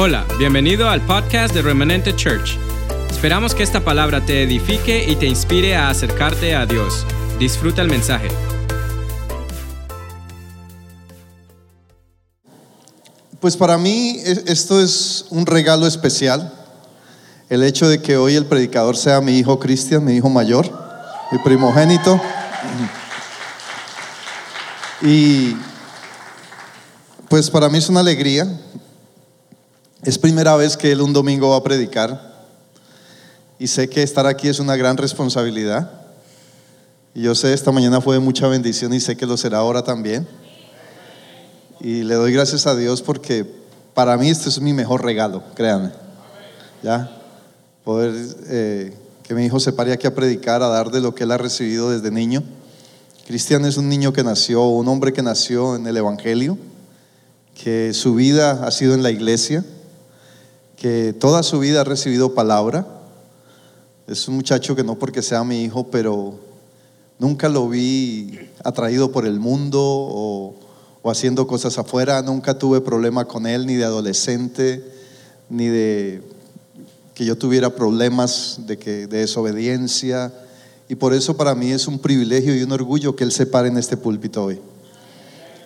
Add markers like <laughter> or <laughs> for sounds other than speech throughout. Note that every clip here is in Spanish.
Hola, bienvenido al podcast de Remanente Church. Esperamos que esta palabra te edifique y te inspire a acercarte a Dios. Disfruta el mensaje. Pues para mí e- esto es un regalo especial. El hecho de que hoy el predicador sea mi hijo Cristian, mi hijo mayor, mi primogénito. Y pues para mí es una alegría. Es primera vez que él un domingo va a predicar. Y sé que estar aquí es una gran responsabilidad. Y yo sé, esta mañana fue de mucha bendición y sé que lo será ahora también. Y le doy gracias a Dios porque para mí este es mi mejor regalo, créanme. Ya, poder eh, que mi hijo se pare aquí a predicar, a dar de lo que él ha recibido desde niño. Cristian es un niño que nació, un hombre que nació en el Evangelio, que su vida ha sido en la iglesia, que toda su vida ha recibido palabra. Es un muchacho que no porque sea mi hijo, pero nunca lo vi atraído por el mundo o, haciendo cosas afuera. Nunca tuve problema con él, ni de adolescente, ni de que yo tuviera problemas de, que, de desobediencia. Y por eso para mí es un privilegio y un orgullo que él se pare en este púlpito hoy.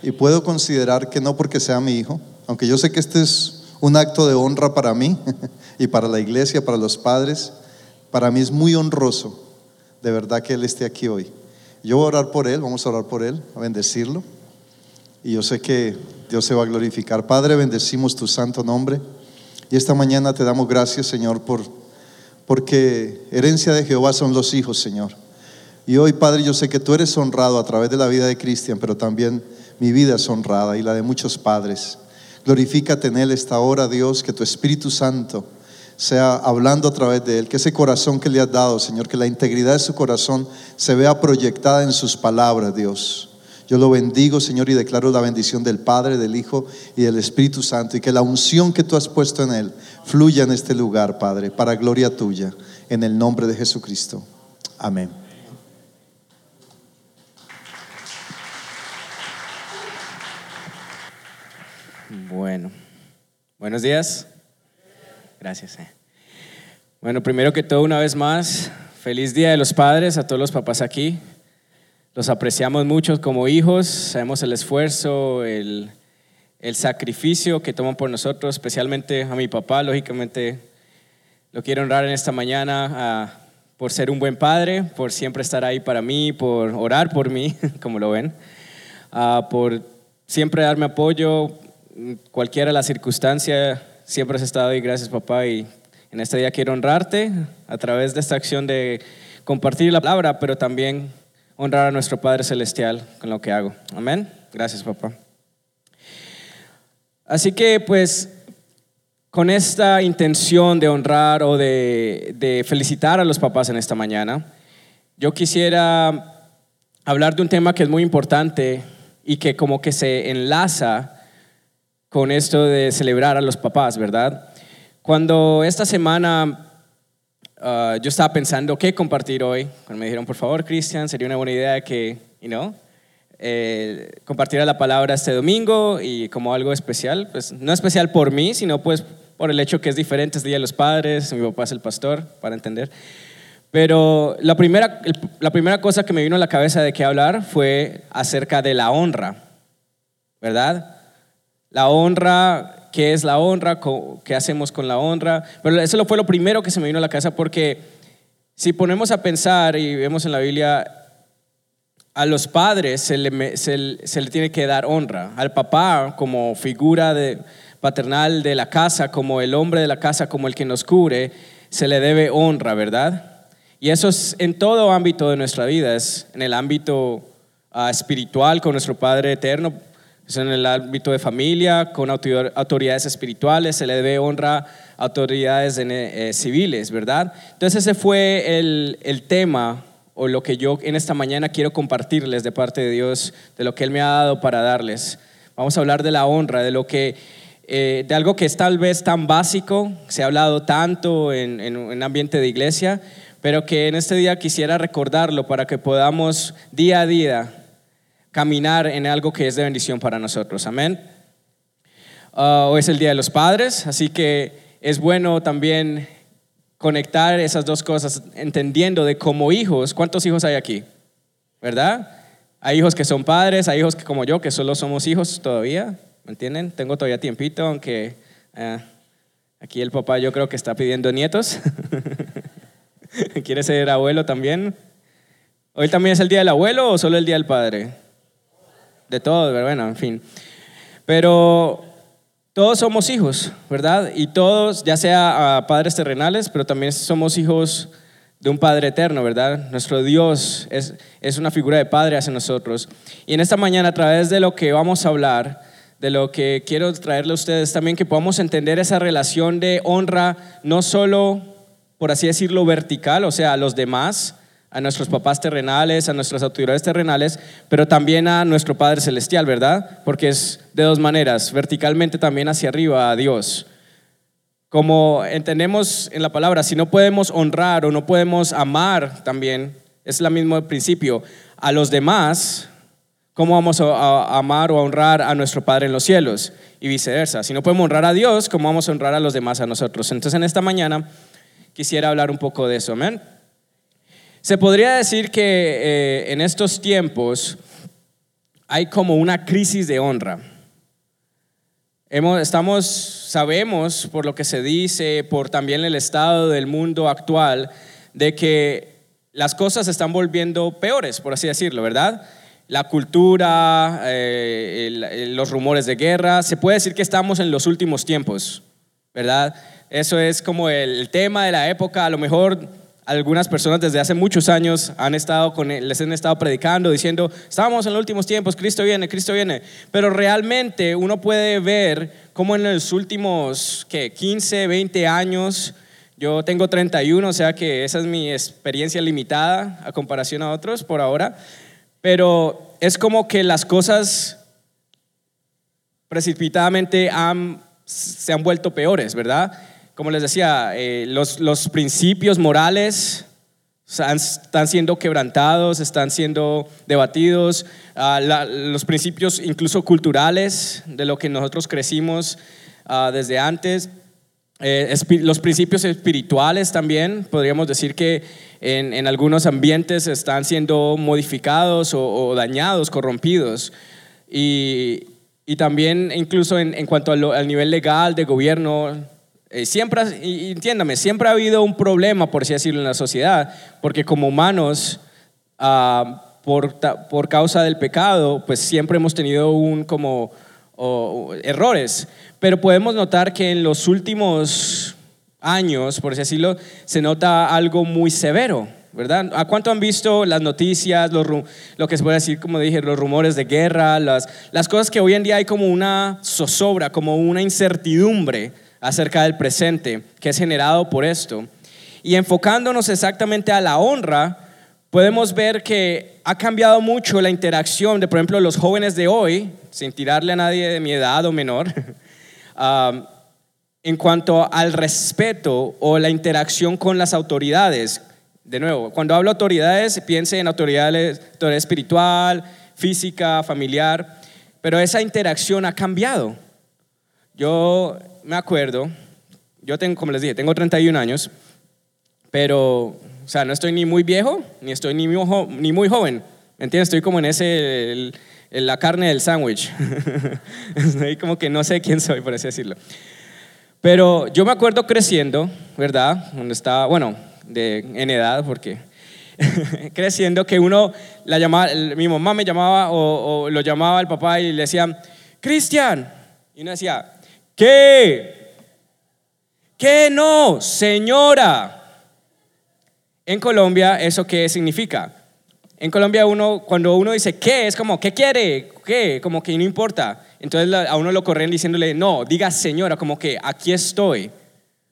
Y puedo considerar que no porque sea mi hijo, aunque yo sé que este es un acto de honra para mí <laughs> y para la iglesia, para los padres, para mí es muy honroso de verdad que él esté aquí hoy. Yo voy a orar por él, vamos a orar por él, a bendecirlo. Y yo sé que Dios se va a glorificar. Padre, bendecimos tu santo nombre. Y esta mañana te damos gracias, Señor, por, porque herencia de Jehová son los hijos, Señor. Y hoy, Padre, yo sé que tú eres honrado a través de la vida de Cristian, pero también mi vida es honrada y la de muchos padres. Glorifícate en él esta hora, Dios, que tu Espíritu Santo sea hablando a través de él, que ese corazón que le has dado, Señor, que la integridad de su corazón se vea proyectada en sus palabras, Dios. Yo lo bendigo, Señor, y declaro la bendición del Padre, del Hijo y del Espíritu Santo, y que la unción que tú has puesto en él fluya en este lugar, Padre, para gloria tuya, en el nombre de Jesucristo. Amén. Bueno, buenos días. Gracias. eh. Bueno, primero que todo, una vez más, feliz Día de los Padres a todos los papás aquí. Los apreciamos mucho como hijos, sabemos el esfuerzo, el, el sacrificio que toman por nosotros, especialmente a mi papá, lógicamente lo quiero honrar en esta mañana por ser un buen padre, por siempre estar ahí para mí, por orar por mí, <laughs> como lo ven, por siempre darme apoyo, cualquiera la circunstancia, siempre has estado ahí, gracias papá, y en este día quiero honrarte a través de esta acción de compartir la palabra, pero también honrar a nuestro Padre Celestial con lo que hago. Amén. Gracias papá. Así que pues con esta intención de honrar o de, de felicitar a los papás en esta mañana, yo quisiera hablar de un tema que es muy importante y que como que se enlaza con esto de celebrar a los papás, ¿verdad? Cuando esta semana uh, yo estaba pensando qué compartir hoy, cuando me dijeron, por favor, Cristian, sería una buena idea que, you know, eh, compartiera la palabra este domingo y como algo especial, pues no especial por mí, sino pues por el hecho que es diferente, es Día de los Padres, mi papá es el pastor, para entender. Pero la primera, la primera cosa que me vino a la cabeza de qué hablar fue acerca de la honra, ¿verdad? La honra, ¿qué es la honra? ¿Qué hacemos con la honra? Pero eso fue lo primero que se me vino a la cabeza porque si ponemos a pensar y vemos en la Biblia, a los padres se le, se, le tiene que dar honra. Al papá como figura de, paternal de la casa, como el hombre de la casa, como el que nos cubre, se le debe honra, ¿verdad? Y eso es en todo ámbito de nuestra vida, es en el ámbito uh, espiritual con nuestro Padre Eterno, es en el ámbito de familia, con autoridades espirituales, se le debe honra a autoridades eh, civiles, ¿verdad? Entonces ese fue el, el tema o lo que yo en esta mañana quiero compartirles de parte de Dios, de lo que Él me ha dado para darles. Vamos a hablar de la honra, de lo que eh, de algo que es tal vez tan básico, se ha hablado tanto en, en un ambiente de iglesia, pero que en este día quisiera recordarlo para que podamos día a día caminar en algo que es de bendición para nosotros. Amén. ah, hoy es el Día de los Padres, así que es bueno también conectar esas dos cosas, entendiendo de como hijos, ¿cuántos hijos hay aquí? ¿Verdad? Hay hijos que son padres, hay hijos que como yo, que solo somos hijos todavía, ¿me entienden? Tengo todavía tiempito, aunque eh, aquí el papá yo creo que está pidiendo nietos. <laughs> ¿Quiere ser abuelo también? ¿Hoy también es el día del abuelo o solo el día del padre? De todos, bueno, en fin. Pero todos somos hijos, ¿verdad? Y todos, ya sea padres terrenales, pero también somos hijos de un Padre eterno, ¿verdad? Nuestro Dios es, es una figura de Padre hacia nosotros. Y en esta mañana, a través de lo que vamos a hablar, de lo que quiero traerle a ustedes también, que podamos entender esa relación de honra, no solo, por así decirlo, vertical, o sea, a los demás, a nuestros papás terrenales, a nuestras autoridades terrenales, pero también a nuestro Padre Celestial, ¿verdad? Porque es de dos maneras, verticalmente también hacia arriba a Dios. Como entendemos en la palabra, si no podemos honrar o no podemos amar también, es el mismo principio, a los demás, ¿cómo vamos a amar o a honrar a nuestro Padre en los cielos? Y viceversa. Si no podemos honrar a Dios, ¿cómo vamos a honrar a los demás a nosotros? Entonces en esta mañana quisiera hablar un poco de eso, amén. Se podría decir que eh, en estos tiempos hay como una crisis de honra. estamos, sabemos por lo que se dice, por también el estado del mundo actual, de que las cosas están volviendo peores, por así decirlo, ¿verdad? La cultura, eh, los rumores de guerra, se puede decir que estamos en los últimos tiempos, ¿verdad? Eso es como el tema de la época, a lo mejor algunas personas desde hace muchos años han estado con, les han estado predicando, diciendo, estamos en los últimos tiempos, Cristo viene, Cristo viene. Pero realmente uno puede ver cómo en los últimos ¿qué? 15, 20 años, yo tengo 31, o sea que esa es mi experiencia limitada a comparación a otros por ahora, pero es como que las cosas precipitadamente se han vuelto peores, ¿verdad? Como les decía, eh, los, los, principios morales están siendo quebrantados, están siendo debatidos, ah, los principios incluso culturales de lo que nosotros crecimos ah, desde antes, eh, los principios espirituales también, podríamos decir que en, en algunos ambientes están siendo modificados o, dañados, corrompidos. Y, y también incluso en, en cuanto al nivel legal de gobierno, eh, siempre, entiéndame, siempre ha habido un problema, por así decirlo, en la sociedad, porque como humanos, ah, por, por, causa del pecado, pues siempre hemos tenido un como errores. Pero podemos notar que en los últimos años, por así decirlo, se nota algo muy severo. ¿verdad? ¿A cuánto han visto las noticias, lo que se puede decir, como dije, los rumores de guerra, las, las cosas que hoy en día hay como una zozobra, como una incertidumbre acerca del presente que es generado por esto. Y enfocándonos exactamente a la honra, podemos ver que ha cambiado mucho la interacción de, por ejemplo, los jóvenes de hoy, sin tirarle a nadie de mi edad o menor, <laughs> en cuanto al respeto o la interacción con las autoridades. De nuevo, cuando hablo de autoridades, piense en autoridades, autoridad espiritual, física, familiar, pero esa interacción ha cambiado. Yo me acuerdo, yo tengo, como les dije, tengo 31 años, pero, o sea, no estoy ni muy viejo, ni estoy ni muy, joven, ¿me entiendes? Estoy como en ese, la carne del sándwich. <laughs> estoy como que no sé quién soy, por así decirlo. Pero yo me acuerdo creciendo, ¿verdad? Cuando estaba, bueno, de, en edad, porque <laughs> creciendo que uno, la llamaba, mi mamá me llamaba o, o lo llamaba el papá y le decía, Cristian, y uno decía, ¿Qué? ¿Qué no, señora? En Colombia, ¿eso qué significa? En Colombia uno, cuando uno dice ¿qué? Es como ¿qué quiere? ¿Qué? Como que no importa. Entonces a uno lo corren diciéndole no, diga señora, como que aquí estoy.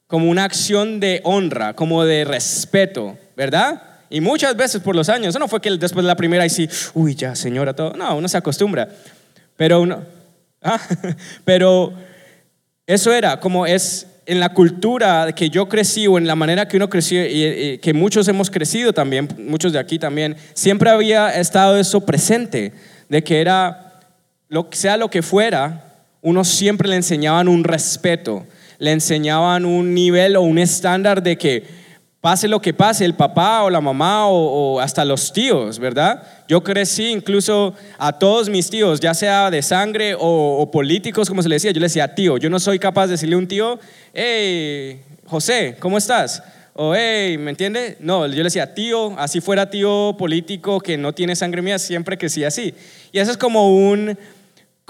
Como una acción de honra, como de respeto, ¿verdad? Y muchas veces por los años, no fue que después de la primera y sí, uy, ya señora, todo. No, uno se acostumbra. Pero uno, <laughs> ah, pero eso era como es en la cultura que yo crecí o en la manera que uno creció y, que muchos hemos crecido también, muchos de aquí también, siempre había estado eso presente, de que era, lo, sea lo que fuera, uno siempre le enseñaban un respeto, le enseñaban un nivel o un estándar de que pase lo que pase, el papá o la mamá o, hasta los tíos, ¿verdad? Yo crecí incluso a todos mis tíos, ya sea de sangre o, políticos, como se le decía, yo le decía tío, yo no soy capaz de decirle a un tío, hey, José, ¿cómo estás? O hey, ¿me entiende? No, yo le decía tío, así fuera tío político que no tiene sangre mía, siempre crecí así. Y eso es como un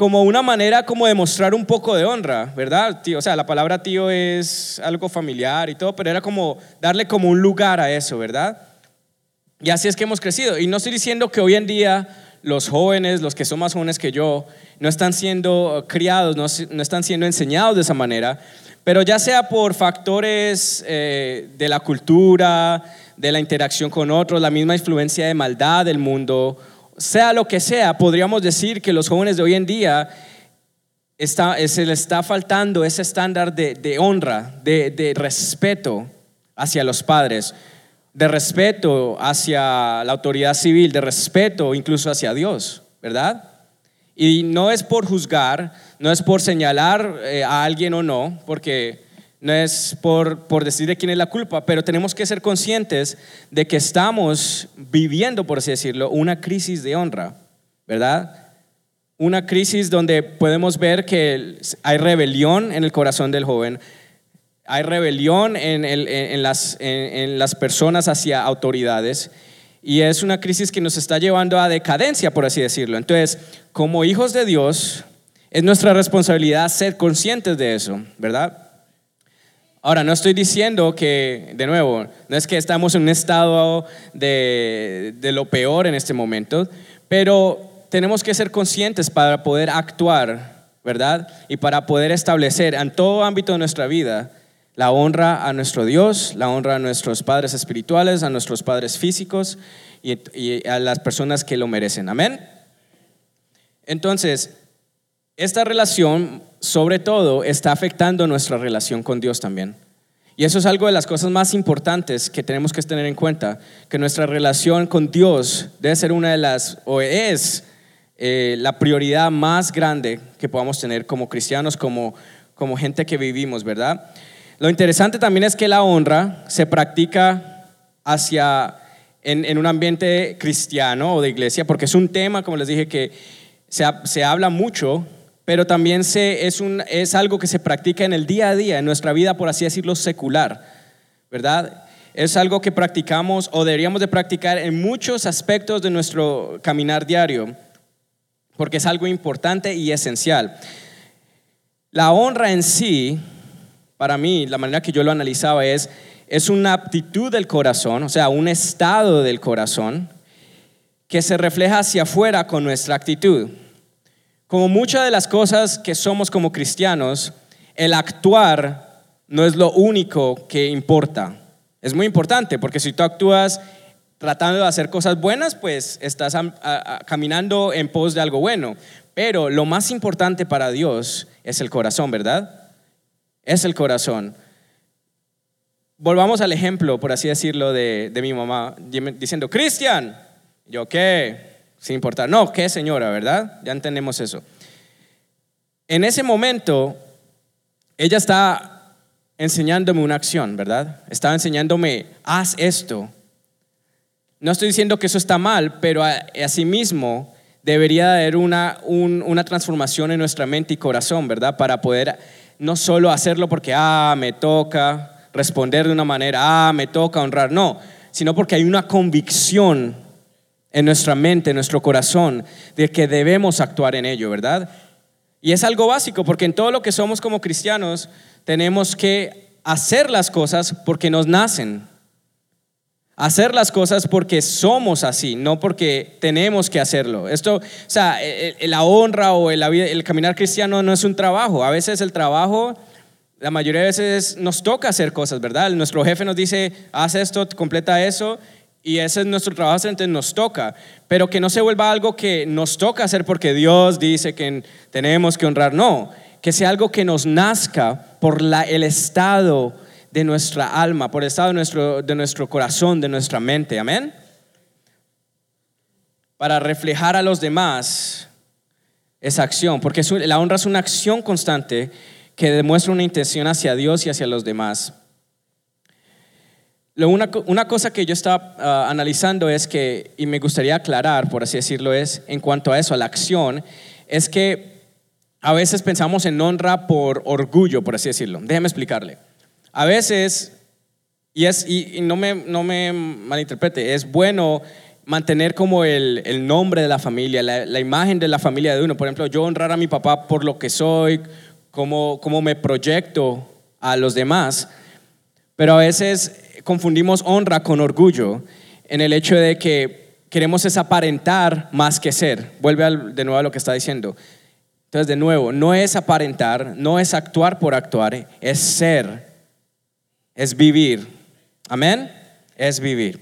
como una manera como de mostrar un poco de honra, ¿verdad? Tío, o sea, la palabra tío es algo familiar y todo, pero era como darle como un lugar a eso, ¿verdad? Y así es que hemos crecido. Y no estoy diciendo que hoy en día los jóvenes, los que son más jóvenes que yo, no están siendo criados, no, están siendo enseñados de esa manera, pero ya sea por factores eh, de la cultura, de la interacción con otros, la misma influencia de maldad del mundo, sea lo que sea, podríamos decir que los jóvenes de hoy en día se les está faltando ese estándar de, honra, de, de, respeto hacia los padres, de respeto hacia la autoridad civil, de respeto incluso hacia Dios, ¿verdad? Y no es por juzgar, no es por señalar eh, a alguien o no, porque no es por, por decir de quién es la culpa, pero tenemos que ser conscientes de que estamos viviendo, por así decirlo, una crisis de honra, ¿verdad? Una crisis donde podemos ver que hay rebelión en el corazón del joven, hay rebelión en, en, las, en las personas hacia autoridades y es una crisis que nos está llevando a decadencia, por así decirlo. Entonces, como hijos de Dios, es nuestra responsabilidad ser conscientes de eso, ¿verdad? Ahora, no estoy diciendo que, de nuevo, no es que estamos en un estado de, lo peor en este momento, pero tenemos que ser conscientes para poder actuar, ¿verdad? Y para poder establecer en todo ámbito de nuestra vida la honra a nuestro Dios, la honra a nuestros padres espirituales, a nuestros padres físicos y, y a las personas que lo merecen. Amén. Entonces, esta relación sobre todo está afectando nuestra relación con Dios también. Y eso es algo de las cosas más importantes que tenemos que tener en cuenta, que nuestra relación con Dios debe ser una de las, o es eh, la prioridad más grande que podamos tener como cristianos, como, como gente que vivimos, ¿verdad? Lo interesante también es que la honra se practica hacia, en, en un ambiente cristiano o de iglesia, porque es un tema, como les dije, que se, se habla mucho pero también se, es, un, es algo que se practica en el día a día, en nuestra vida, por así decirlo, secular, ¿verdad? Es algo que practicamos o deberíamos de practicar en muchos aspectos de nuestro caminar diario, porque es algo importante y esencial. La honra en sí, para mí, la manera que yo lo analizaba es, es una aptitud del corazón, o sea, un estado del corazón que se refleja hacia afuera con nuestra actitud. Como muchas de las cosas que somos como cristianos, el actuar no es lo único que importa. Es muy importante porque si tú actúas tratando de hacer cosas buenas, pues estás caminando en pos de algo bueno. Pero lo más importante para Dios es el corazón, ¿verdad? Es el corazón. Volvamos al ejemplo, por así decirlo, de, de mi mamá, diciendo, Cristian, yo qué, sin importar. No, qué señora, ¿verdad? Ya entendemos eso. En ese momento, ella está enseñándome una acción, ¿verdad? Estaba enseñándome, haz esto. No estoy diciendo que eso está mal, pero asimismo debería haber una, una transformación en nuestra mente y corazón, ¿verdad? Para poder no solo hacerlo porque, ah, me toca responder de una manera, ah, me toca honrar, no, sino porque hay una convicción en nuestra mente, en nuestro corazón, de que debemos actuar en ello, ¿verdad? Y es algo básico, porque en todo lo que somos como cristianos tenemos que hacer las cosas porque nos nacen. Hacer las cosas porque somos así, no porque tenemos que hacerlo. Esto, o sea, la honra o el, el caminar cristiano no es un trabajo. A veces el trabajo, la mayoría de veces nos toca hacer cosas, ¿verdad? Nuestro jefe nos dice, haz esto, completa eso, y ese es nuestro trabajo, entonces nos toca, pero que no se vuelva algo que nos toca hacer porque Dios dice que tenemos que honrar, no, que sea algo que nos nazca por el estado de nuestra alma, por el estado de nuestro, de nuestro corazón, de nuestra mente, amén. Para reflejar a los demás esa acción, porque la honra es una acción constante que demuestra una intención hacia Dios y hacia los demás. Una, una cosa que yo estaba ah, analizando es que, y me gustaría aclarar, por así decirlo, es en cuanto a eso, a la acción, es que a veces pensamos en honra por orgullo, por así decirlo. Déjeme explicarle. A veces, y, es, y, no, me, no me malinterprete, es bueno mantener como el, el nombre de la familia, la, la, imagen de la familia de uno. Por ejemplo, yo honrar a mi papá por lo que soy, cómo, cómo me proyecto a los demás. Pero a veces confundimos honra con orgullo en el hecho de que queremos es aparentar más que ser. Vuelve de nuevo a lo que está diciendo. Entonces, de nuevo, no es aparentar, no es actuar por actuar, es ser, es vivir. Amén, es vivir.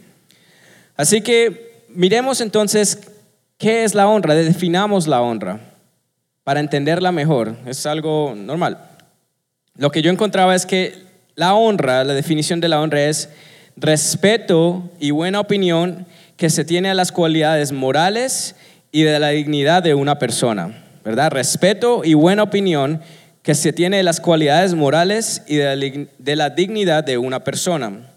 Así que miremos entonces qué es la honra, definamos la honra para entenderla mejor. Es algo normal. Lo que yo encontraba es que la honra, la definición de la honra es respeto y buena opinión que se tiene a las cualidades morales y de la dignidad de una persona, ¿verdad? Respeto y buena opinión que se tiene de las cualidades morales y de la, dignidad de una persona.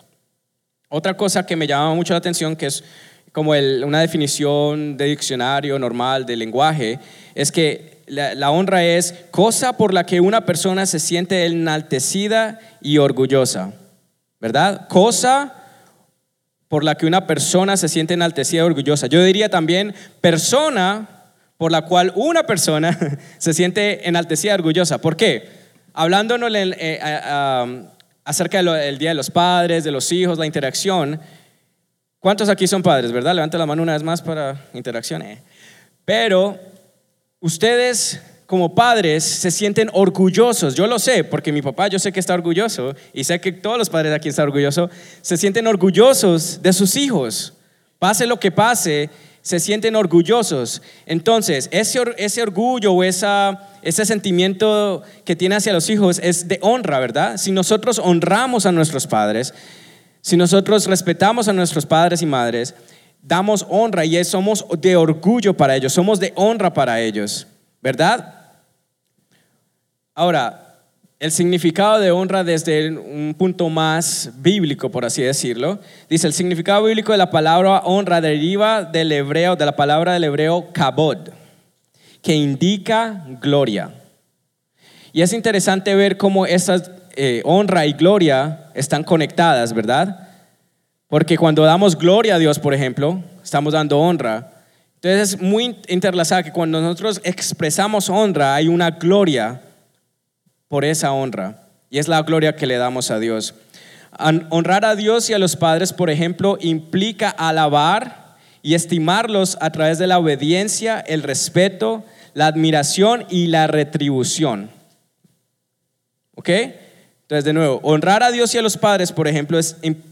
Otra cosa que me llama mucho la atención, que es como una definición de diccionario normal de lenguaje, es que la, honra es cosa por la que una persona se siente enaltecida y orgullosa, ¿verdad? Cosa por la que una persona se siente enaltecida y orgullosa. Yo diría también persona por la cual una persona <laughs> se siente enaltecida y orgullosa. ¿Por qué? Hablándonos eh, acerca del Día de los Padres, de los hijos, la interacción. ¿Cuántos aquí son padres, verdad? Levanta la mano una vez más para interacción. Eh. Pero ustedes como padres se sienten orgullosos, yo lo sé, porque mi papá yo sé que está orgulloso y sé que todos los padres aquí están orgullosos, se sienten orgullosos de sus hijos. Pase lo que pase, se sienten orgullosos. Entonces, ese, ese orgullo o esa, ese sentimiento que tiene hacia los hijos es de honra, ¿verdad? Si nosotros honramos a nuestros padres, si nosotros respetamos a nuestros padres y madres, damos honra y somos de orgullo para ellos, somos de honra para ellos, ¿verdad? Ahora, el significado de honra desde un punto más bíblico, por así decirlo, dice, el significado bíblico de la palabra honra deriva del hebreo, de la palabra del hebreo kabod, que indica gloria. Y es interesante ver cómo esas eh, honra y gloria están conectadas, ¿verdad? Porque cuando damos gloria a Dios, por ejemplo, estamos dando honra. Entonces es muy interlazada que cuando nosotros expresamos honra, hay una gloria por esa honra. Y es la gloria que le damos a Dios. Honrar a Dios y a los padres, por ejemplo, implica alabar y estimarlos a través de la obediencia, el respeto, la admiración y la retribución. ¿Ok? Entonces, de nuevo, honrar a Dios y a los padres, por ejemplo, es implica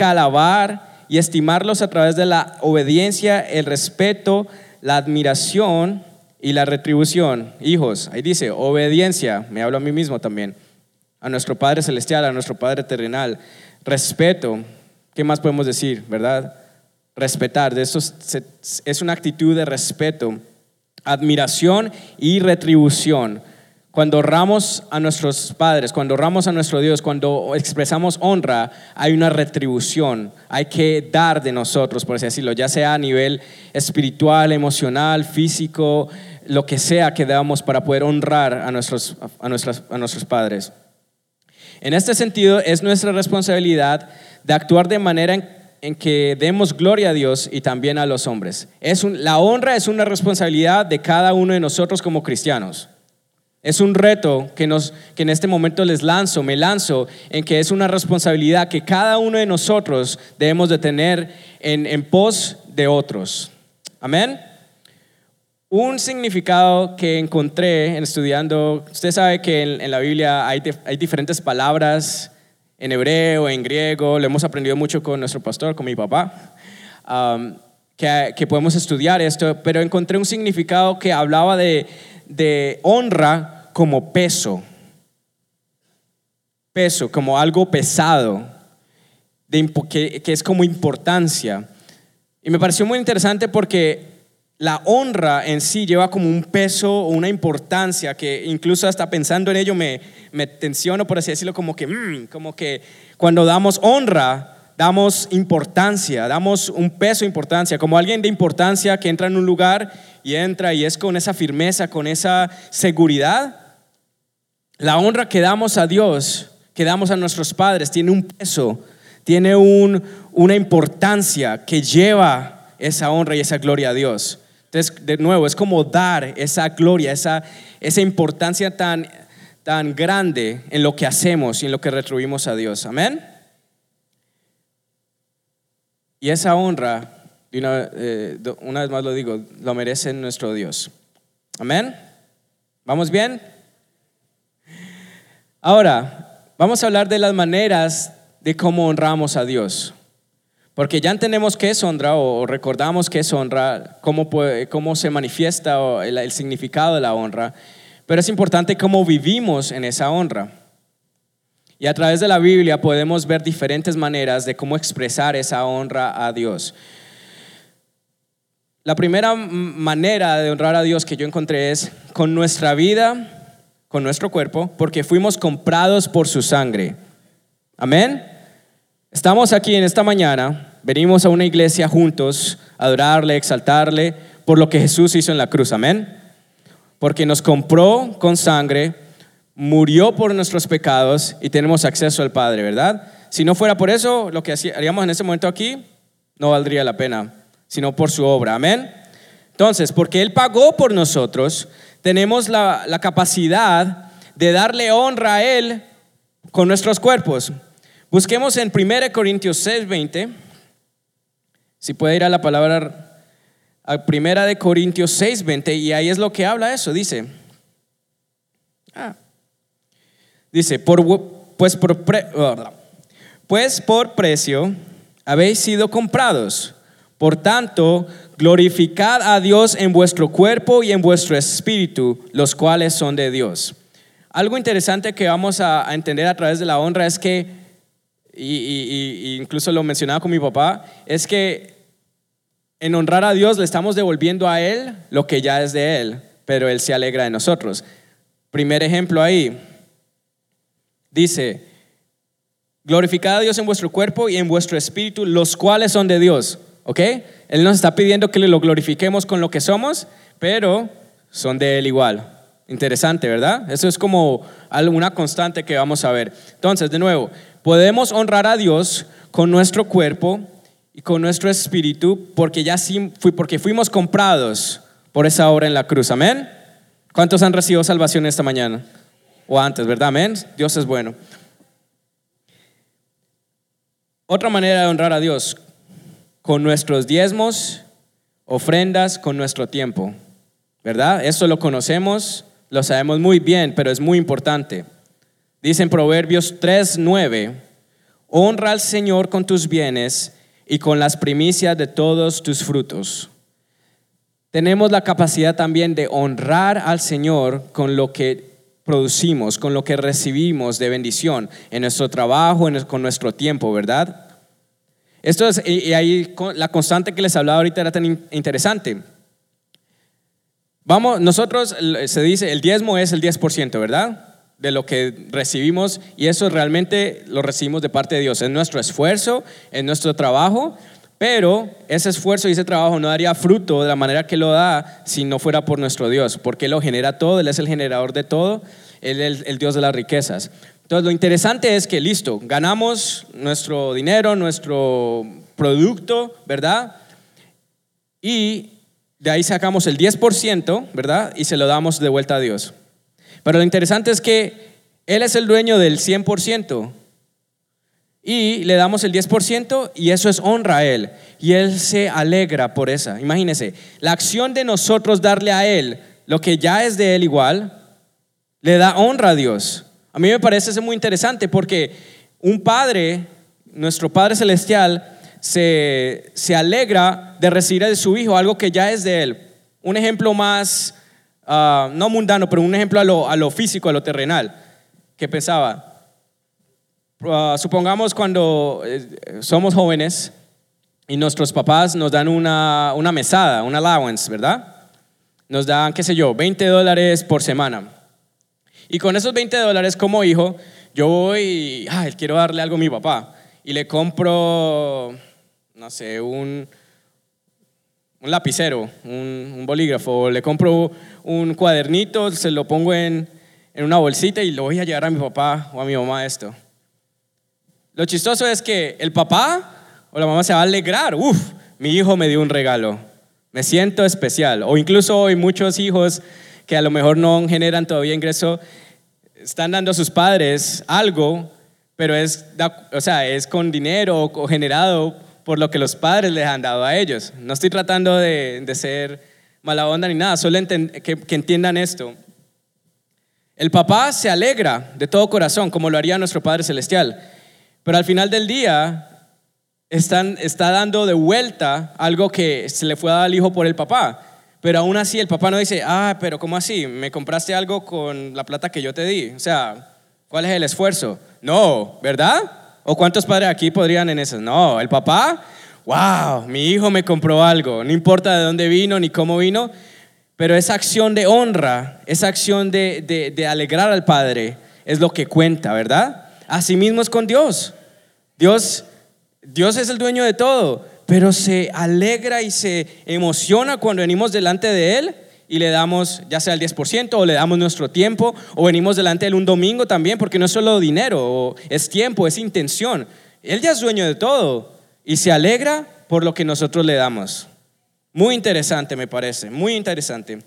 alabar y estimarlos a través de la obediencia, el respeto, la admiración y la retribución. Hijos, ahí dice, obediencia, me hablo a mí mismo también, a nuestro Padre Celestial, a nuestro Padre Terrenal. Respeto, ¿qué más podemos decir, verdad? Respetar, de esto es una actitud de respeto, admiración y retribución. Cuando honramos a nuestros padres, cuando honramos a nuestro Dios, cuando expresamos honra, hay una retribución. Hay que dar de nosotros, por así decirlo, ya sea a nivel espiritual, emocional, físico, lo que sea que damos para poder honrar a nuestros, a, a nuestros padres. En este sentido, es nuestra responsabilidad de actuar de manera en, que demos gloria a Dios y también a los hombres. Es la honra es una responsabilidad de cada uno de nosotros como cristianos. Es un reto que, nos, que en este momento les lanzo, me lanzo, en que es una responsabilidad que cada uno de nosotros debemos de tener en, en pos de otros. Amén. Un significado que encontré en estudiando, usted sabe que en, la Biblia hay, hay, diferentes palabras en hebreo, en griego, lo hemos aprendido mucho con nuestro pastor, con mi papá, um, que, que podemos estudiar esto, pero encontré un significado que hablaba de, de honra como peso, peso, como algo pesado, que, es como importancia. Y me pareció muy interesante porque la honra en sí lleva como un peso o una importancia que incluso hasta pensando en ello me, me tensiono, por así decirlo, como que, mm, como que cuando damos honra, damos importancia, damos un peso, importancia, como alguien de importancia que entra en un lugar y entra y es con esa firmeza, con esa seguridad. La honra que damos a Dios, que damos a nuestros padres, tiene un peso, tiene un, una importancia que lleva esa honra y esa gloria a Dios. Entonces, de nuevo, es como dar esa gloria, esa, importancia tan, tan grande en lo que hacemos y en lo que retribuimos a Dios. Amén. Y esa honra, una, eh, una vez más lo digo, lo merece nuestro Dios. Amén. ¿Vamos bien? Ahora, vamos a hablar de las maneras de cómo honramos a Dios. Porque ya entendemos qué es honra o recordamos qué es honra, cómo, cómo se manifiesta el, el significado de la honra, pero es importante cómo vivimos en esa honra. Y a través de la Biblia podemos ver diferentes maneras de cómo expresar esa honra a Dios. La primera manera de honrar a Dios que yo encontré es con nuestra vida, con nuestro cuerpo, porque fuimos comprados por su sangre. Amén. Estamos aquí en esta mañana, venimos a una iglesia juntos adorarle, exaltarle por lo que Jesús hizo en la cruz, amén. Porque nos compró con sangre, murió por nuestros pecados y tenemos acceso al Padre, ¿verdad? Si no fuera por eso, lo que haríamos en ese momento aquí no valdría la pena, sino por su obra, amén. Entonces, porque Él pagó por nosotros, tenemos la, capacidad de darle honra a Él con nuestros cuerpos. Busquemos en 1 Corintios 6, 20. Si puede ir a la palabra, a 1 de Corintios 6, 20, y ahí es lo que habla eso, dice. Ah. Dice, por, pues, por pues por precio habéis sido comprados. Por tanto, glorificad a Dios en vuestro cuerpo y en vuestro espíritu, los cuales son de Dios. Algo interesante que vamos a entender a través de la honra es que y, incluso lo mencionaba con mi papá, es que en honrar a Dios le estamos devolviendo a Él lo que ya es de Él, pero Él se alegra de nosotros. Primer ejemplo ahí, dice, glorificad a Dios en vuestro cuerpo y en vuestro espíritu, los cuales son de Dios, ¿ok? Él nos está pidiendo que lo glorifiquemos con lo que somos, pero son de Él igual. Interesante, ¿verdad? Eso es como una constante que vamos a ver. Entonces, de nuevo, Podemos honrar a Dios con nuestro cuerpo y con nuestro espíritu porque ya porque fuimos comprados por esa obra en la cruz. Amén. ¿Cuántos han recibido salvación esta mañana? O antes, ¿verdad? Amén. Dios es bueno. Otra manera de honrar a Dios, con nuestros diezmos, ofrendas, con nuestro tiempo. ¿Verdad? Eso lo conocemos, lo sabemos muy bien, pero es muy importante. Dice en Proverbios 3:9, honra al Señor con tus bienes y con las primicias de todos tus frutos. Tenemos la capacidad también de honrar al Señor con lo que producimos, con lo que recibimos de bendición en nuestro trabajo, con nuestro tiempo, ¿verdad? Esto es, y ahí la constante que les hablaba ahorita era tan interesante. Vamos, nosotros se dice, el diezmo es el 10%, ¿verdad? de lo que recibimos y eso realmente lo recibimos de parte de Dios. Es nuestro esfuerzo, es nuestro trabajo, pero ese esfuerzo y ese trabajo no daría fruto de la manera que lo da si no fuera por nuestro Dios, porque Él lo genera todo, Él es el generador de todo, Él es el, Dios de las riquezas. Entonces lo interesante es que, listo, ganamos nuestro dinero, nuestro producto, ¿verdad? Y de ahí sacamos el 10%, ¿verdad? Y se lo damos de vuelta a Dios. Pero lo interesante es que Él es el dueño del 100% y le damos el 10% y eso es honra a Él. Y Él se alegra por esa. Imagínense, la acción de nosotros darle a Él lo que ya es de Él igual, le da honra a Dios. A mí me parece eso muy interesante porque un padre, nuestro Padre Celestial, se, se alegra de recibir de su hijo algo que ya es de Él. Un ejemplo más Ah, no mundano, pero un ejemplo a lo, a lo, físico, a lo terrenal, que pensaba, ah, supongamos cuando eh, somos jóvenes, y nuestros papás nos dan una, una mesada, un allowance, ¿verdad? Nos dan, qué sé yo, 20 dólares por semana. Y con esos 20 dólares como hijo, yo voy y ay, quiero darle algo a mi papá. Y le compro, no sé, un, un lapicero, un, un bolígrafo, le compro un cuadernito, se lo pongo en, en una bolsita y lo voy a llevar a mi papá o a mi mamá esto. Lo chistoso es que el papá o la mamá se va a alegrar, uf, mi hijo me dio un regalo, me siento especial. O incluso hoy muchos hijos que a lo mejor no generan todavía ingreso, están dando a sus padres algo, pero es, o sea, es con dinero o generado por lo que los padres les han dado a ellos. No estoy tratando de, ser mala onda ni nada, solo que, entiendan esto. El papá se alegra de todo corazón, como lo haría nuestro Padre Celestial, pero al final del día está dando de vuelta algo que se le fue dado al hijo por el papá. Pero aún así el papá no dice, ah, pero ¿cómo así? ¿Me compraste algo con la plata que yo te di? O sea, ¿cuál es el esfuerzo? No, ¿verdad? ¿O cuántos padres aquí podrían en eso? No, el papá, wow, mi hijo me compró algo, no importa de dónde vino ni cómo vino, pero esa acción de honra, esa acción de, de, de alegrar al Padre es lo que cuenta, ¿verdad? Asimismo es con Dios. Dios Dios es el dueño de todo, pero se alegra y se emociona cuando venimos delante de Él y le damos ya sea el 10% o le damos nuestro tiempo o venimos delante de Él un domingo también, porque no es solo dinero, es tiempo, es intención. Él ya es dueño de todo y se alegra por lo que nosotros le damos. Muy interesante me parece, muy interesante.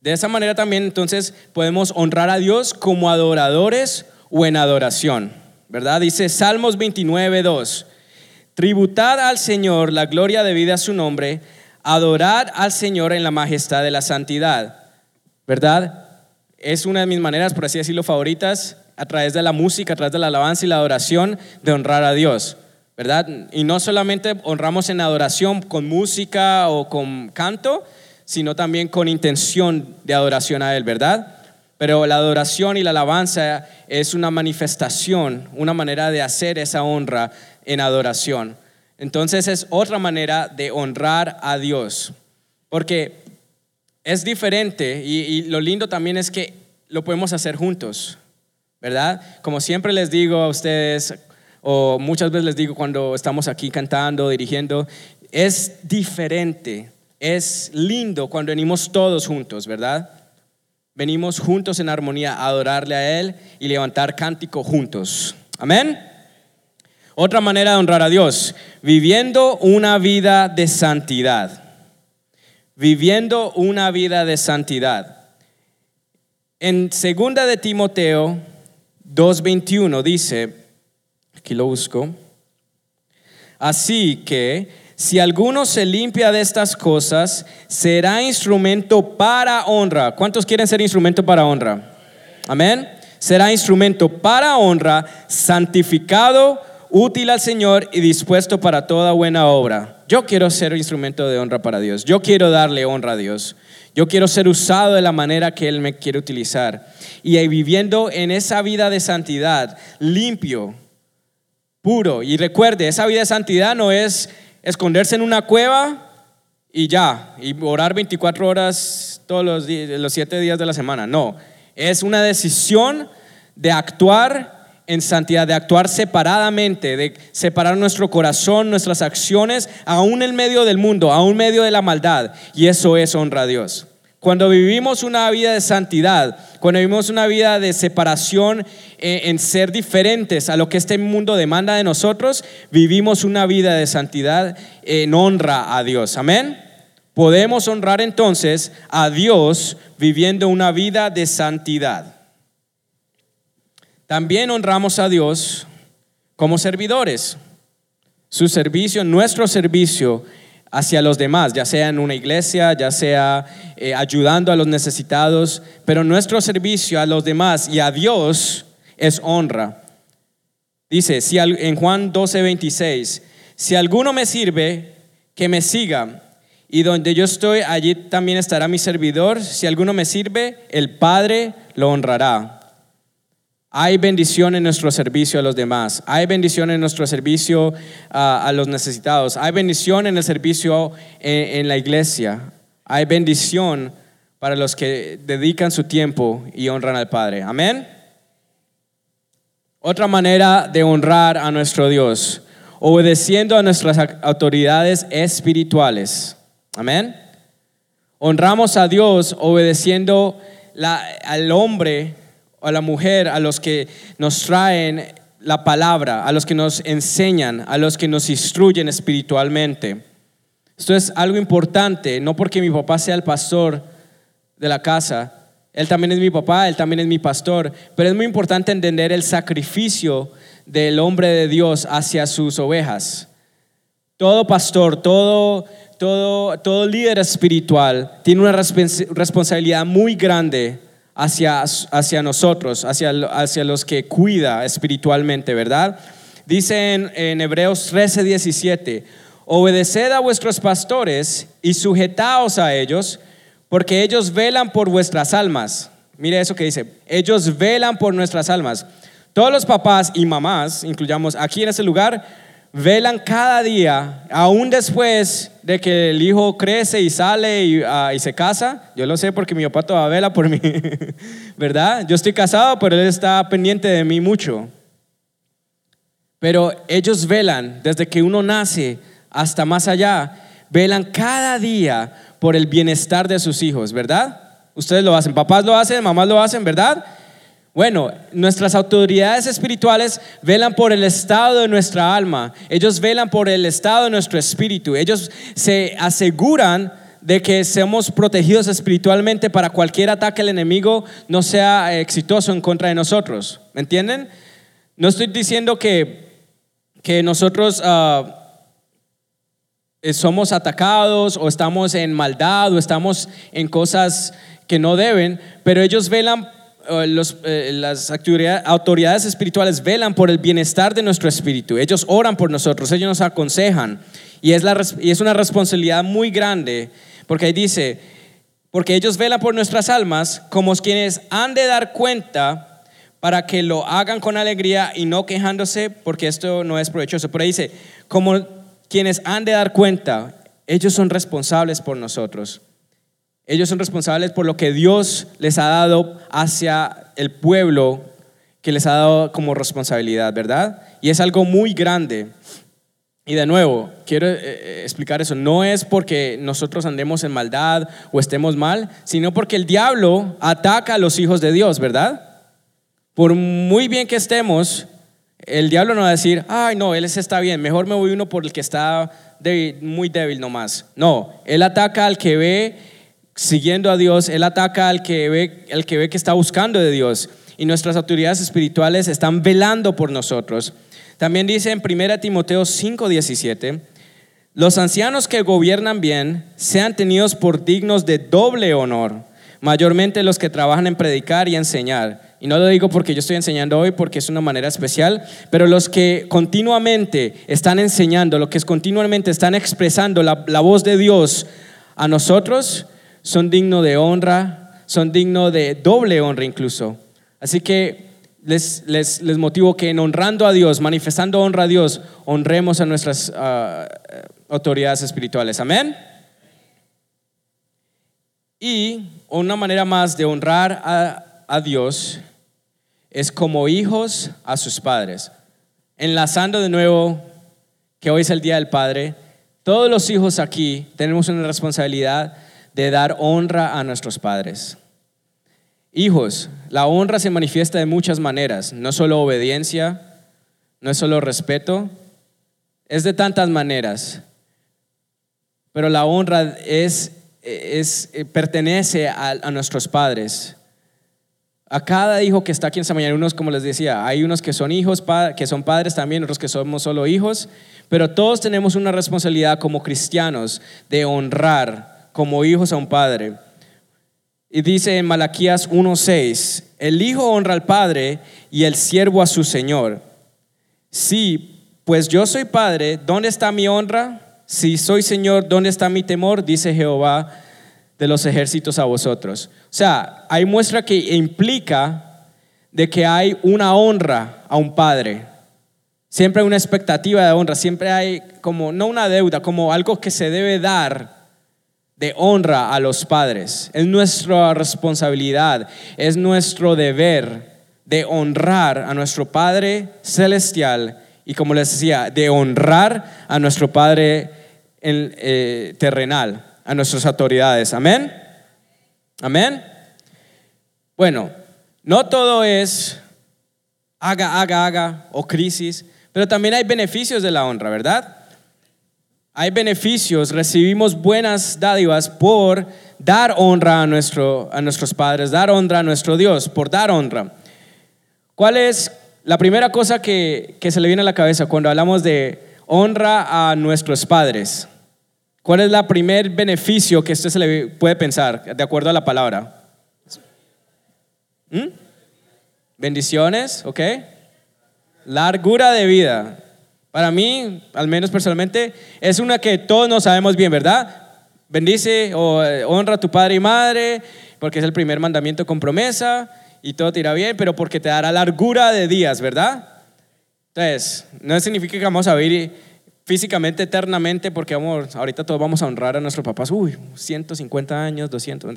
De esa manera también entonces podemos honrar a Dios como adoradores o en adoración. ¿verdad? Dice Salmos 29, 2. Tributad al Señor la gloria debida a su nombre, adorad al Señor en la majestad de la santidad, ¿verdad? Es una de mis maneras, por así decirlo, favoritas, a través de la música, a través de la alabanza y la adoración, de honrar a Dios, ¿verdad? Y no solamente honramos en adoración con música o con canto, sino también con intención de adoración a Él, ¿verdad? Pero la adoración y la alabanza es una manifestación, una manera de hacer esa honra en adoración. Entonces es otra manera de honrar a Dios. Porque es diferente y, lo lindo también es que lo podemos hacer juntos, ¿verdad? Como siempre les digo a ustedes, o muchas veces les digo cuando estamos aquí cantando, dirigiendo, es diferente, es lindo cuando venimos todos juntos, ¿verdad? venimos juntos en armonía a adorarle a Él y levantar cántico juntos. Amén. Otra manera de honrar a Dios, viviendo una vida de santidad. Viviendo una vida de santidad. En segunda de Timoteo 2:21 dice, aquí lo busco. Así que si alguno se limpia de estas cosas, será instrumento para honra. ¿Cuántos quieren ser instrumento para honra? Amén. Será instrumento para honra, santificado, útil al Señor y dispuesto para toda buena obra. Yo quiero ser instrumento de honra para Dios. Yo quiero darle honra a Dios. Yo quiero ser usado de la manera que Él me quiere utilizar. Y viviendo en esa vida de santidad, limpio, puro. Y recuerde, esa vida de santidad no es esconderse en una cueva y ya, y orar 24 horas todos los, días, los 7 días de la semana. No, es una decisión de actuar en santidad, de actuar separadamente, de separar nuestro corazón, nuestras acciones, aún en medio del mundo, aún en medio de la maldad. Y eso es honra a Dios. Cuando vivimos una vida de santidad, cuando vivimos una vida de separación eh, en ser diferentes a lo que este mundo demanda de nosotros, vivimos una vida de santidad en honra a Dios. Amén. Podemos honrar entonces a Dios viviendo una vida de santidad. También honramos a Dios como servidores. Su servicio, nuestro servicio hacia los demás, ya sea en una iglesia, ya sea eh, ayudando a los necesitados, pero nuestro servicio a los demás y a Dios es honra. Dice si en Juan 12, 26, si alguno me sirve, que me siga, y donde yo estoy, allí también estará mi servidor. Si alguno me sirve, el Padre lo honrará. Hay bendición en nuestro servicio a los demás. Hay bendición en nuestro servicio ah, a los necesitados. Hay bendición en el servicio en, la iglesia. Hay bendición para los que dedican su tiempo y honran al Padre. Amén. Otra manera de honrar a nuestro Dios, obedeciendo a nuestras autoridades espirituales. Amén. Honramos a Dios obedeciendo al hombre a la mujer, a los que nos traen la palabra, a los que nos enseñan, a los que nos instruyen espiritualmente. Esto es algo importante, no porque mi papá sea el pastor de la casa, él también es mi papá, él también es mi pastor, pero es muy importante entender el sacrificio del hombre de Dios hacia sus ovejas. Todo pastor, todo, todo, todo líder espiritual tiene una responsabilidad muy grande hacia, hacia nosotros, hacia, hacia los que cuida espiritualmente, ¿verdad? Dice en, Hebreos 13, 17, obedeced a vuestros pastores y sujetaos a ellos porque ellos velan por vuestras almas. Mire eso que dice, ellos velan por nuestras almas. Todos los papás y mamás, incluyamos aquí en este lugar, velan cada día, aún después de que el hijo crece y sale y, ah, se casa. Yo lo sé porque mi papá todavía vela por mí, <laughs> ¿verdad? Yo estoy casado, pero él está pendiente de mí mucho. Pero ellos velan desde que uno nace hasta más allá, velan cada día por el bienestar de sus hijos, ¿verdad? Ustedes lo hacen, papás lo hacen, mamás lo hacen, ¿verdad? Bueno, nuestras autoridades espirituales velan por el estado de nuestra alma, ellos velan por el estado de nuestro espíritu, ellos se aseguran de que seamos protegidos espiritualmente para cualquier ataque del enemigo no sea exitoso en contra de nosotros. ¿Me entienden? No estoy diciendo que, que nosotros... Ah, eh, somos atacados o estamos en maldad o estamos en cosas que no deben, pero ellos velan, eh, eh, las autoridades espirituales velan por el bienestar de nuestro espíritu. Ellos oran por nosotros, ellos nos aconsejan y es, la, y es una responsabilidad muy grande porque ahí dice, porque ellos velan por nuestras almas como quienes han de dar cuenta para que lo hagan con alegría y no quejándose porque esto no es provechoso. Por ahí dice, como quienes han de dar cuenta, ellos son responsables por nosotros. Ellos son responsables por lo que Dios les ha dado hacia el pueblo que les ha dado como responsabilidad, ¿verdad? Y es algo muy grande. Y de nuevo, quiero eh, eh, explicar eso. No es porque nosotros andemos en maldad o estemos mal, sino porque el diablo ataca a los hijos de Dios, ¿verdad? Por muy bien que estemos, el diablo no va a decir, ay, no, él está bien, mejor me voy uno por el que está muy débil nomás. No, él ataca al que ve siguiendo a Dios, él ataca al que ve, el que ve que está buscando de Dios. Y nuestras autoridades espirituales están velando por nosotros. También dice en 1 Timoteo 5:17, los ancianos que gobiernan bien sean tenidos por dignos de doble honor, mayormente los que trabajan en predicar y enseñar y no lo digo porque yo estoy enseñando hoy, porque es una manera especial, pero los que continuamente están enseñando, los que continuamente están expresando la, voz de Dios a nosotros, son dignos de honra, son dignos de doble honra incluso. Así que les, les, motivo que en honrando a Dios, manifestando honra a Dios, honremos a nuestras ah, autoridades espirituales. Amén. Y una manera más de honrar a, a Dios es como hijos a sus padres. Enlazando de nuevo que hoy es el Día del Padre, todos los hijos aquí tenemos una responsabilidad de dar honra a nuestros padres. Hijos, la honra se manifiesta de muchas maneras, no solo obediencia, no es solo respeto, es de tantas maneras. Pero la honra es, es eh, pertenece a, a nuestros padres. A cada hijo que está aquí en esta mañana, unos, como les decía, hay unos que son hijos, que son padres también, otros que somos solo hijos, pero todos tenemos una responsabilidad como cristianos de honrar como hijos a un padre. Y dice en Malaquías 1:6, el hijo honra al padre y el siervo a su señor. Sí, pues yo soy padre, ¿dónde está mi honra? Si soy señor, ¿dónde está mi temor? Dice Jehová de los ejércitos a vosotros. O sea, hay muestra que implica de que hay una honra a un padre. Siempre hay una expectativa de honra, siempre hay como, no una deuda, como algo que se debe dar de honra a los padres. Es nuestra responsabilidad, es nuestro deber de honrar a nuestro Padre celestial y como les decía, de honrar a nuestro Padre eh, terrenal, a nuestras autoridades. Amén. Amén. Bueno, no todo es haga, haga, haga o crisis, pero también hay beneficios de la honra, ¿verdad? Hay beneficios, recibimos buenas dádivas por dar honra a, nuestro, a nuestros padres, dar honra a nuestro Dios, por dar honra. ¿Cuál es la primera cosa que, que se le viene a la cabeza cuando hablamos de honra a nuestros padres? ¿Cuál es el primer beneficio que usted se le puede pensar de acuerdo a la palabra? ¿Mm? Bendiciones, ¿ok? Largura de vida. Para mí, al menos personalmente, es una que todos nos sabemos bien, ¿verdad? Bendice o eh, honra a tu padre y madre, porque es el primer mandamiento con promesa y todo te irá bien, pero porque te dará largura de días, ¿verdad? Entonces, no significa que vamos a vivir físicamente eternamente, porque vamos, ahorita todos vamos a honrar a nuestros papás, uy, 150 años, 200,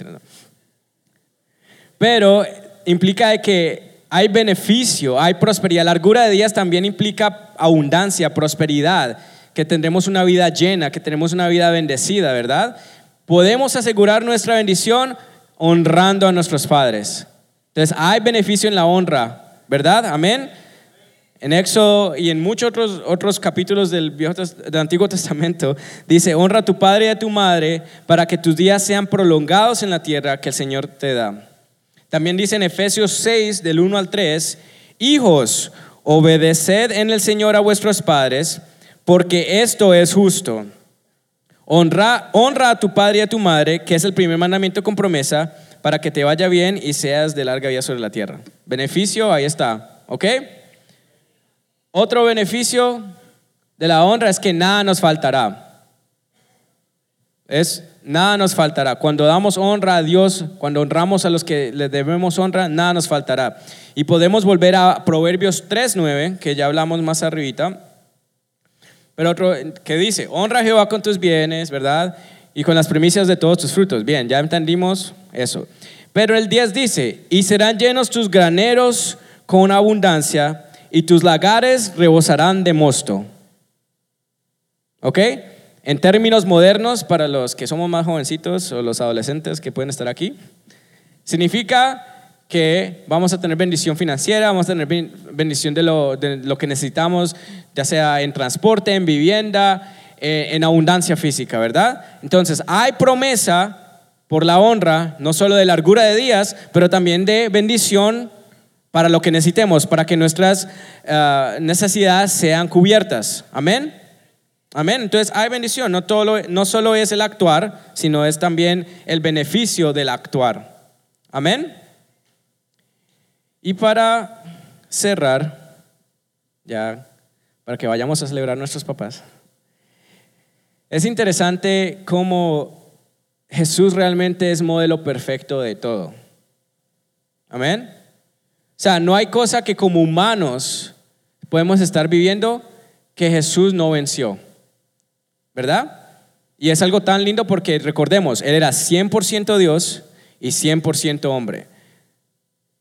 Pero implica que hay beneficio, hay prosperidad. Largura de días también implica abundancia, prosperidad, que tendremos una vida llena, que tenemos una vida bendecida, ¿verdad? Podemos asegurar nuestra bendición honrando a nuestros padres. Entonces, hay beneficio en la honra, ¿verdad? Amén. En Éxodo y en muchos otros, capítulos del, Viejo, del Antiguo Testamento dice, honra a tu padre y a tu madre para que tus días sean prolongados en la tierra que el Señor te da. También dice en Efesios 6, del 1 al 3, hijos, obedeced en el Señor a vuestros padres, porque esto es justo. Honra, honra a tu padre y a tu madre, que es el primer mandamiento con promesa para que te vaya bien y seas de larga vida sobre la tierra. Beneficio, ahí está, ¿ok? Otro beneficio de la honra es que nada nos faltará. Es nada nos faltará. Cuando damos honra a Dios, cuando honramos a los que le debemos honra, nada nos faltará. Y podemos volver a Proverbios 3.9, que ya hablamos más arribita. Pero otro que dice, honra a Jehová con tus bienes, ¿verdad? y con las primicias de todos tus frutos. Bien, ya entendimos eso. Pero el 10 dice, y serán llenos tus graneros con abundancia, y tus lagares rebosarán de mosto. ¿Ok? En términos modernos, para los que somos más jovencitos o los adolescentes que pueden estar aquí, significa que vamos a tener bendición financiera, vamos a tener bendición de lo, de lo que necesitamos, ya sea en transporte, en vivienda, eh, en abundancia física, ¿verdad? Entonces, hay promesa por la honra, no solo de largura de días, pero también de bendición para lo que necesitemos, para que nuestras eh, necesidades sean cubiertas. Amén. Amén. Entonces hay bendición. No, todo no solo es el actuar, sino es también el beneficio del actuar. Amén. Y para cerrar, ya, para que vayamos a celebrar nuestros papás. Es interesante cómo Jesús realmente es modelo perfecto de todo. Amén. O sea, no hay cosa que como humanos podemos estar viviendo que Jesús no venció. ¿Verdad? Y es algo tan lindo porque recordemos, Él era 100% Dios y 100% hombre.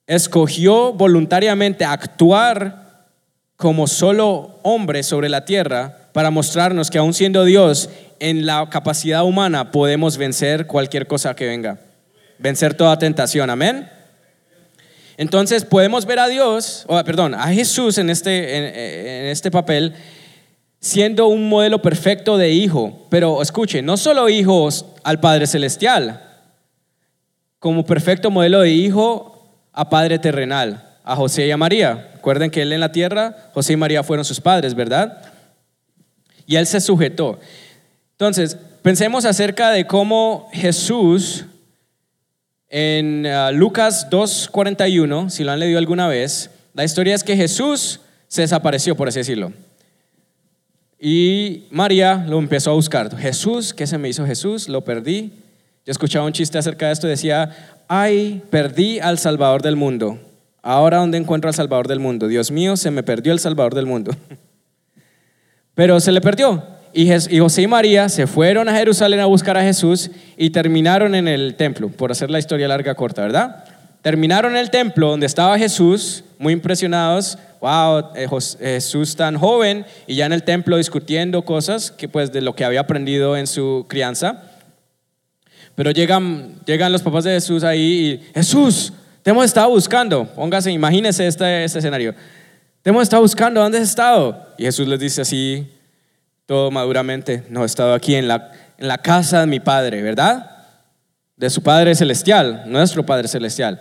Escogió voluntariamente actuar como solo hombre sobre la tierra para mostrarnos que aún siendo Dios, en la capacidad humana podemos vencer cualquier cosa que venga, vencer toda tentación, amén. Entonces podemos ver a Dios, o perdón, a Jesús en este, en, este papel siendo un modelo perfecto de hijo, pero escuche, no solo hijos al Padre Celestial, como perfecto modelo de hijo a Padre terrenal, a José y a María. Recuerden que él en la tierra, José y María fueron sus padres, ¿verdad? y él se sujetó. Entonces, pensemos acerca de cómo Jesús en uh, Lucas 2.41, si lo han leído alguna vez, la historia es que Jesús se desapareció, por así decirlo. Y María lo empezó a buscar. Jesús, ¿qué se me hizo Jesús? Lo perdí. Yo escuchaba un chiste acerca de esto, decía, ay, perdí al Salvador del mundo. Ahora, ¿dónde encuentro al Salvador del mundo? Dios mío, se me perdió el Salvador del mundo. <laughs> Pero se le perdió. Y José y María se fueron a Jerusalén a buscar a Jesús y terminaron en el templo, por hacer la historia larga corta, ¿verdad? Terminaron en el templo donde estaba Jesús, muy impresionados, wow, eh, Jesús tan joven y ya en el templo discutiendo cosas que pues de lo que había aprendido en su crianza. Pero llegan, llegan los papás de Jesús ahí y Jesús, te hemos estado buscando. Póngase, imagínese este, este escenario. Te hemos estado buscando, ¿dónde has estado? Y Jesús les dice así, todo maduramente, no, he estado aquí en la, en la casa de mi Padre, ¿verdad? De su Padre Celestial, nuestro Padre Celestial.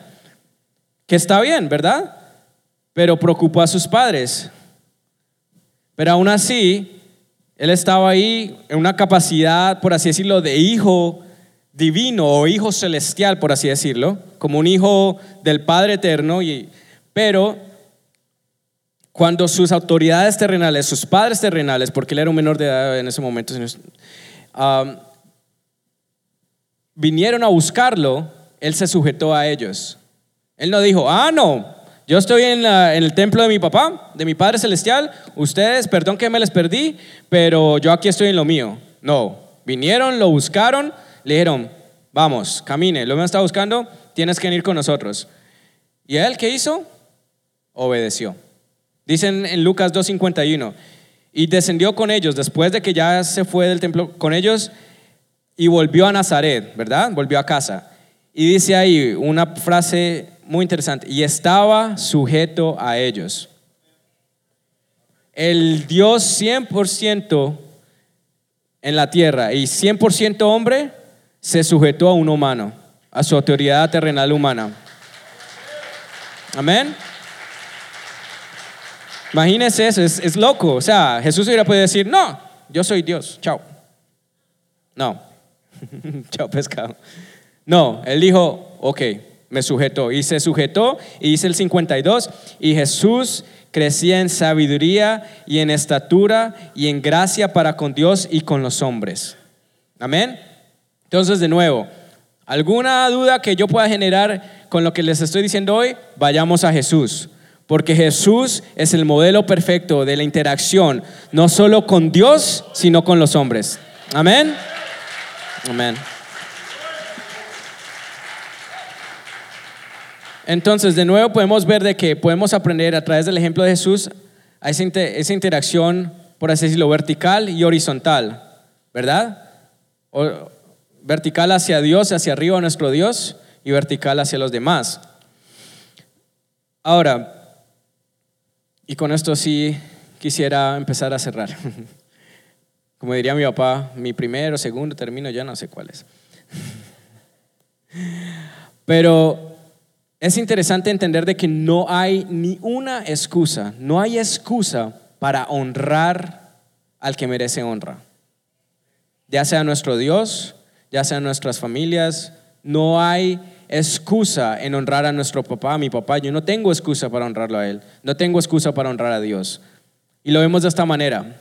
Que está bien, ¿verdad? Pero preocupó a sus padres. Pero aún así, él estaba ahí en una capacidad, por así decirlo, de hijo divino o hijo celestial, por así decirlo, como un hijo del Padre eterno, y, pero cuando sus autoridades terrenales, sus padres terrenales, porque él era un menor de edad en ese momento, vinieron a buscarlo, él se sujetó a ellos. Él no dijo, ah, no, yo estoy en, el templo de mi papá, de mi Padre Celestial, ustedes, perdón que me les perdí, pero yo aquí estoy en lo mío. No, vinieron, lo buscaron, le dijeron, vamos, camine, lo me está buscando, tienes que venir con nosotros. ¿Y él qué hizo? Obedeció. Dicen en Lucas 2.51, y descendió con ellos después de que ya se fue del templo con ellos y volvió a Nazaret, ¿verdad? Volvió a casa. Y dice ahí una frase muy interesante, y estaba sujeto a ellos. El Dios 100% en la tierra y 100% hombre se sujetó a un humano, a su autoridad terrenal humana. Amén. Imagínense eso, es, loco. O sea, Jesús hubiera podido decir, no, yo soy Dios, chao. No, <laughs> chao pescado. No, él dijo, ok, me sujetó. Y se sujetó, y dice el 52, y Jesús crecía en sabiduría y en estatura y en gracia para con Dios y con los hombres. Amén. Entonces, de nuevo, ¿alguna duda que yo pueda generar con lo que les estoy diciendo hoy? Vayamos a Jesús. Porque Jesús es el modelo perfecto de la interacción, no solo con Dios, sino con los hombres. Amén. Amén. Entonces, de nuevo podemos ver de que podemos aprender a través del ejemplo de Jesús a esa, interacción, por así decirlo, vertical y horizontal, ¿verdad? Vertical hacia Dios, hacia arriba nuestro Dios y vertical hacia los demás. Ahora, y con esto sí quisiera empezar a cerrar. <laughs> Como diría mi papá, mi primero, segundo término, ya no sé cuál es. <laughs> Pero es interesante entender de que no hay ni una excusa, no hay excusa para honrar al que merece honra. Ya sea nuestro Dios, ya sean nuestras familias. No hay excusa en honrar a nuestro papá, a mi papá. Yo no tengo excusa para honrarlo a él. No tengo excusa para honrar a Dios. Y lo vemos de esta manera.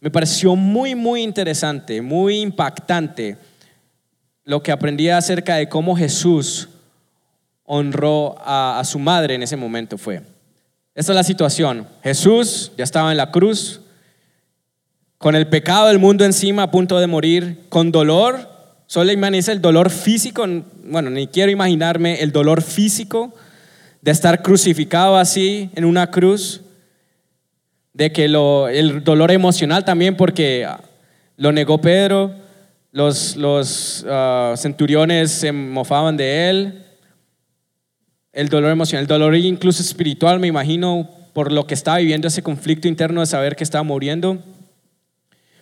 Me pareció muy, muy interesante, muy impactante lo que aprendí acerca de cómo Jesús honró a, su madre en ese momento fue. Esta es la situación. Jesús ya estaba en la cruz, con el pecado del mundo encima, a punto de morir, con dolor, Solo imagínense el dolor físico, bueno, ni quiero imaginarme el dolor físico de estar crucificado así en una cruz, de que lo, el dolor emocional también porque lo negó Pedro, los, los ah, centuriones se mofaban de él, el dolor emocional, el dolor incluso espiritual, me imagino, por lo que estaba viviendo ese conflicto interno de saber que estaba muriendo.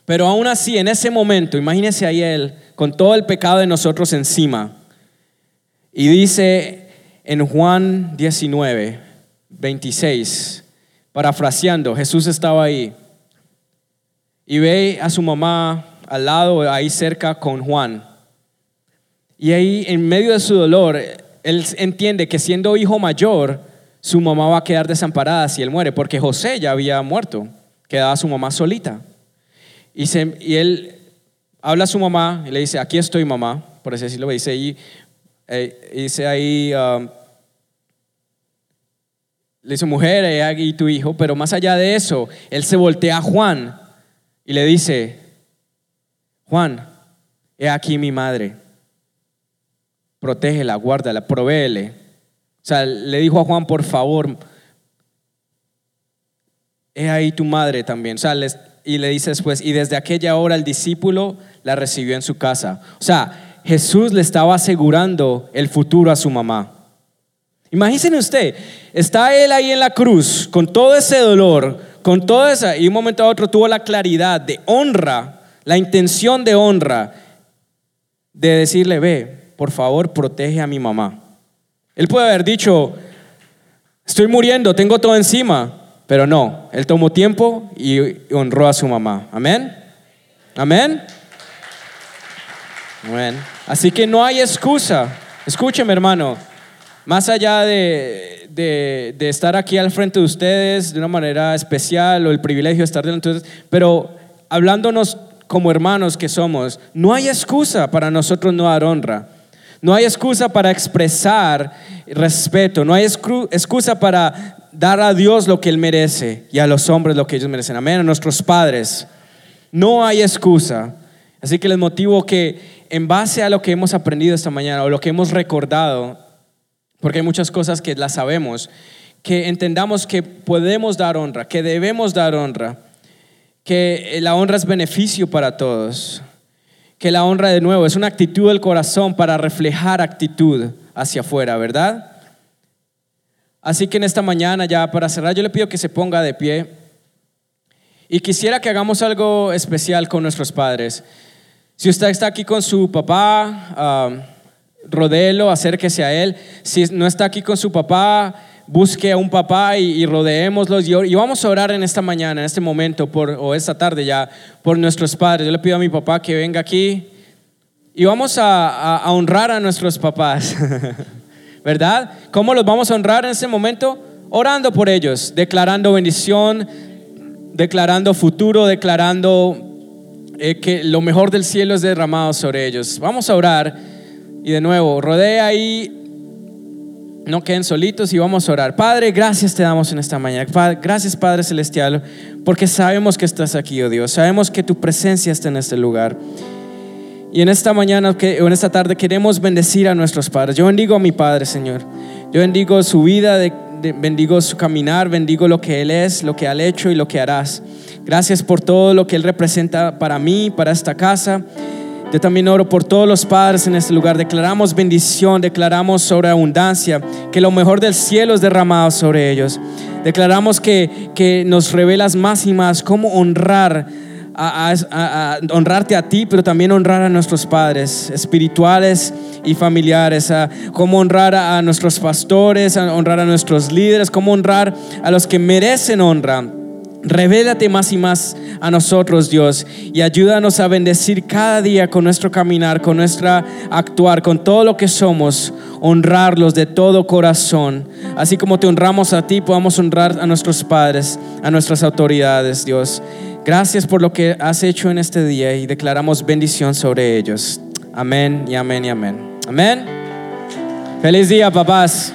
Pero aún así, en ese momento, imagínese ahí él con todo el pecado de nosotros encima. Y dice en Juan 19, 26, parafraseando, Jesús estaba ahí y ve a su mamá al lado, ahí cerca con Juan. Y ahí, en medio de su dolor, él entiende que siendo hijo mayor, su mamá va a quedar desamparada si él muere, porque José ya había muerto, quedaba su mamá solita. Y, y él habla a su mamá y le dice, aquí estoy mamá, por así decirlo, dice ahí, eh, dice ahí um, le dice, mujer, aquí tu hijo, pero más allá de eso, él se voltea a Juan y le dice, Juan, he aquí mi madre, protégela, guárdala, provéele. O sea, le dijo a Juan, por favor, he ahí tu madre también. O sea, y le dice después, y desde aquella hora el discípulo la recibió en su casa. O sea, Jesús le estaba asegurando el futuro a su mamá. Imagínense usted, está él ahí en la cruz con todo ese dolor, con todo esa, y un momento a otro tuvo la claridad de honra, la intención de honra, de decirle, ve, por favor, protege a mi mamá. Él puede haber dicho, estoy muriendo, tengo todo encima, pero no, él tomó tiempo y honró a su mamá. Amén. Amén. Amén. Así que no hay excusa. Escúcheme, hermano. Más allá de, de, estar aquí al frente de ustedes de una manera especial o el privilegio de estar delante de ustedes, pero hablándonos como hermanos que somos, no hay excusa para nosotros no dar honra. No hay excusa para expresar respeto. No hay excusa para dar a Dios lo que Él merece y a los hombres lo que ellos merecen. Amén. A nuestros padres. No hay excusa. Así que les motivo que en base a lo que hemos aprendido esta mañana o lo que hemos recordado, porque hay muchas cosas que las sabemos, que entendamos que podemos dar honra, que debemos dar honra, que la honra es beneficio para todos, que la honra de nuevo es una actitud del corazón para reflejar actitud hacia afuera, ¿verdad? Así que en esta mañana, ya para cerrar, yo le pido que se ponga de pie y quisiera que hagamos algo especial con nuestros padres. Si usted está aquí con su papá, uh, rodéelo, acérquese a él. Si no está aquí con su papá, busque a un papá y, y rodeémoslos. Y, vamos a orar en esta mañana, en este momento, por, o esta tarde ya, por nuestros padres. Yo le pido a mi papá que venga aquí y vamos a, honrar a nuestros papás. <laughs> ¿Verdad? ¿Cómo los vamos a honrar en este momento? Orando por ellos, declarando bendición, declarando futuro, declarando eh, que lo mejor del cielo es derramado sobre ellos. Vamos a orar y de nuevo, rodea ahí, no queden solitos y vamos a orar. Padre, gracias te damos en esta mañana. Gracias Padre Celestial, porque sabemos que estás aquí, oh Dios. Sabemos que tu presencia está en este lugar. Y en esta mañana o en esta tarde queremos bendecir a nuestros padres. Yo bendigo a mi Padre, Señor. Yo bendigo su vida, bendigo su caminar, bendigo lo que Él es, lo que ha hecho y lo que harás. Gracias por todo lo que Él representa para mí, para esta casa. Yo también oro por todos los padres en este lugar. Declaramos bendición, declaramos sobre abundancia, que lo mejor del cielo es derramado sobre ellos. Declaramos que, que nos revelas más y más cómo honrar a, honrarte a ti, pero también honrar a nuestros padres espirituales y familiares, a cómo honrar a nuestros pastores, a honrar a nuestros líderes, cómo honrar a los que merecen honra. Revélate más y más a nosotros, Dios, y ayúdanos a bendecir cada día con nuestro caminar, con nuestra actuar, con todo lo que somos, honrarlos de todo corazón. Así como te honramos a ti, podamos honrar a nuestros padres, a nuestras autoridades, Dios. Gracias por lo que has hecho en este día y declaramos bendición sobre ellos. Amén y amén y amén. Amén. Feliz día, papás.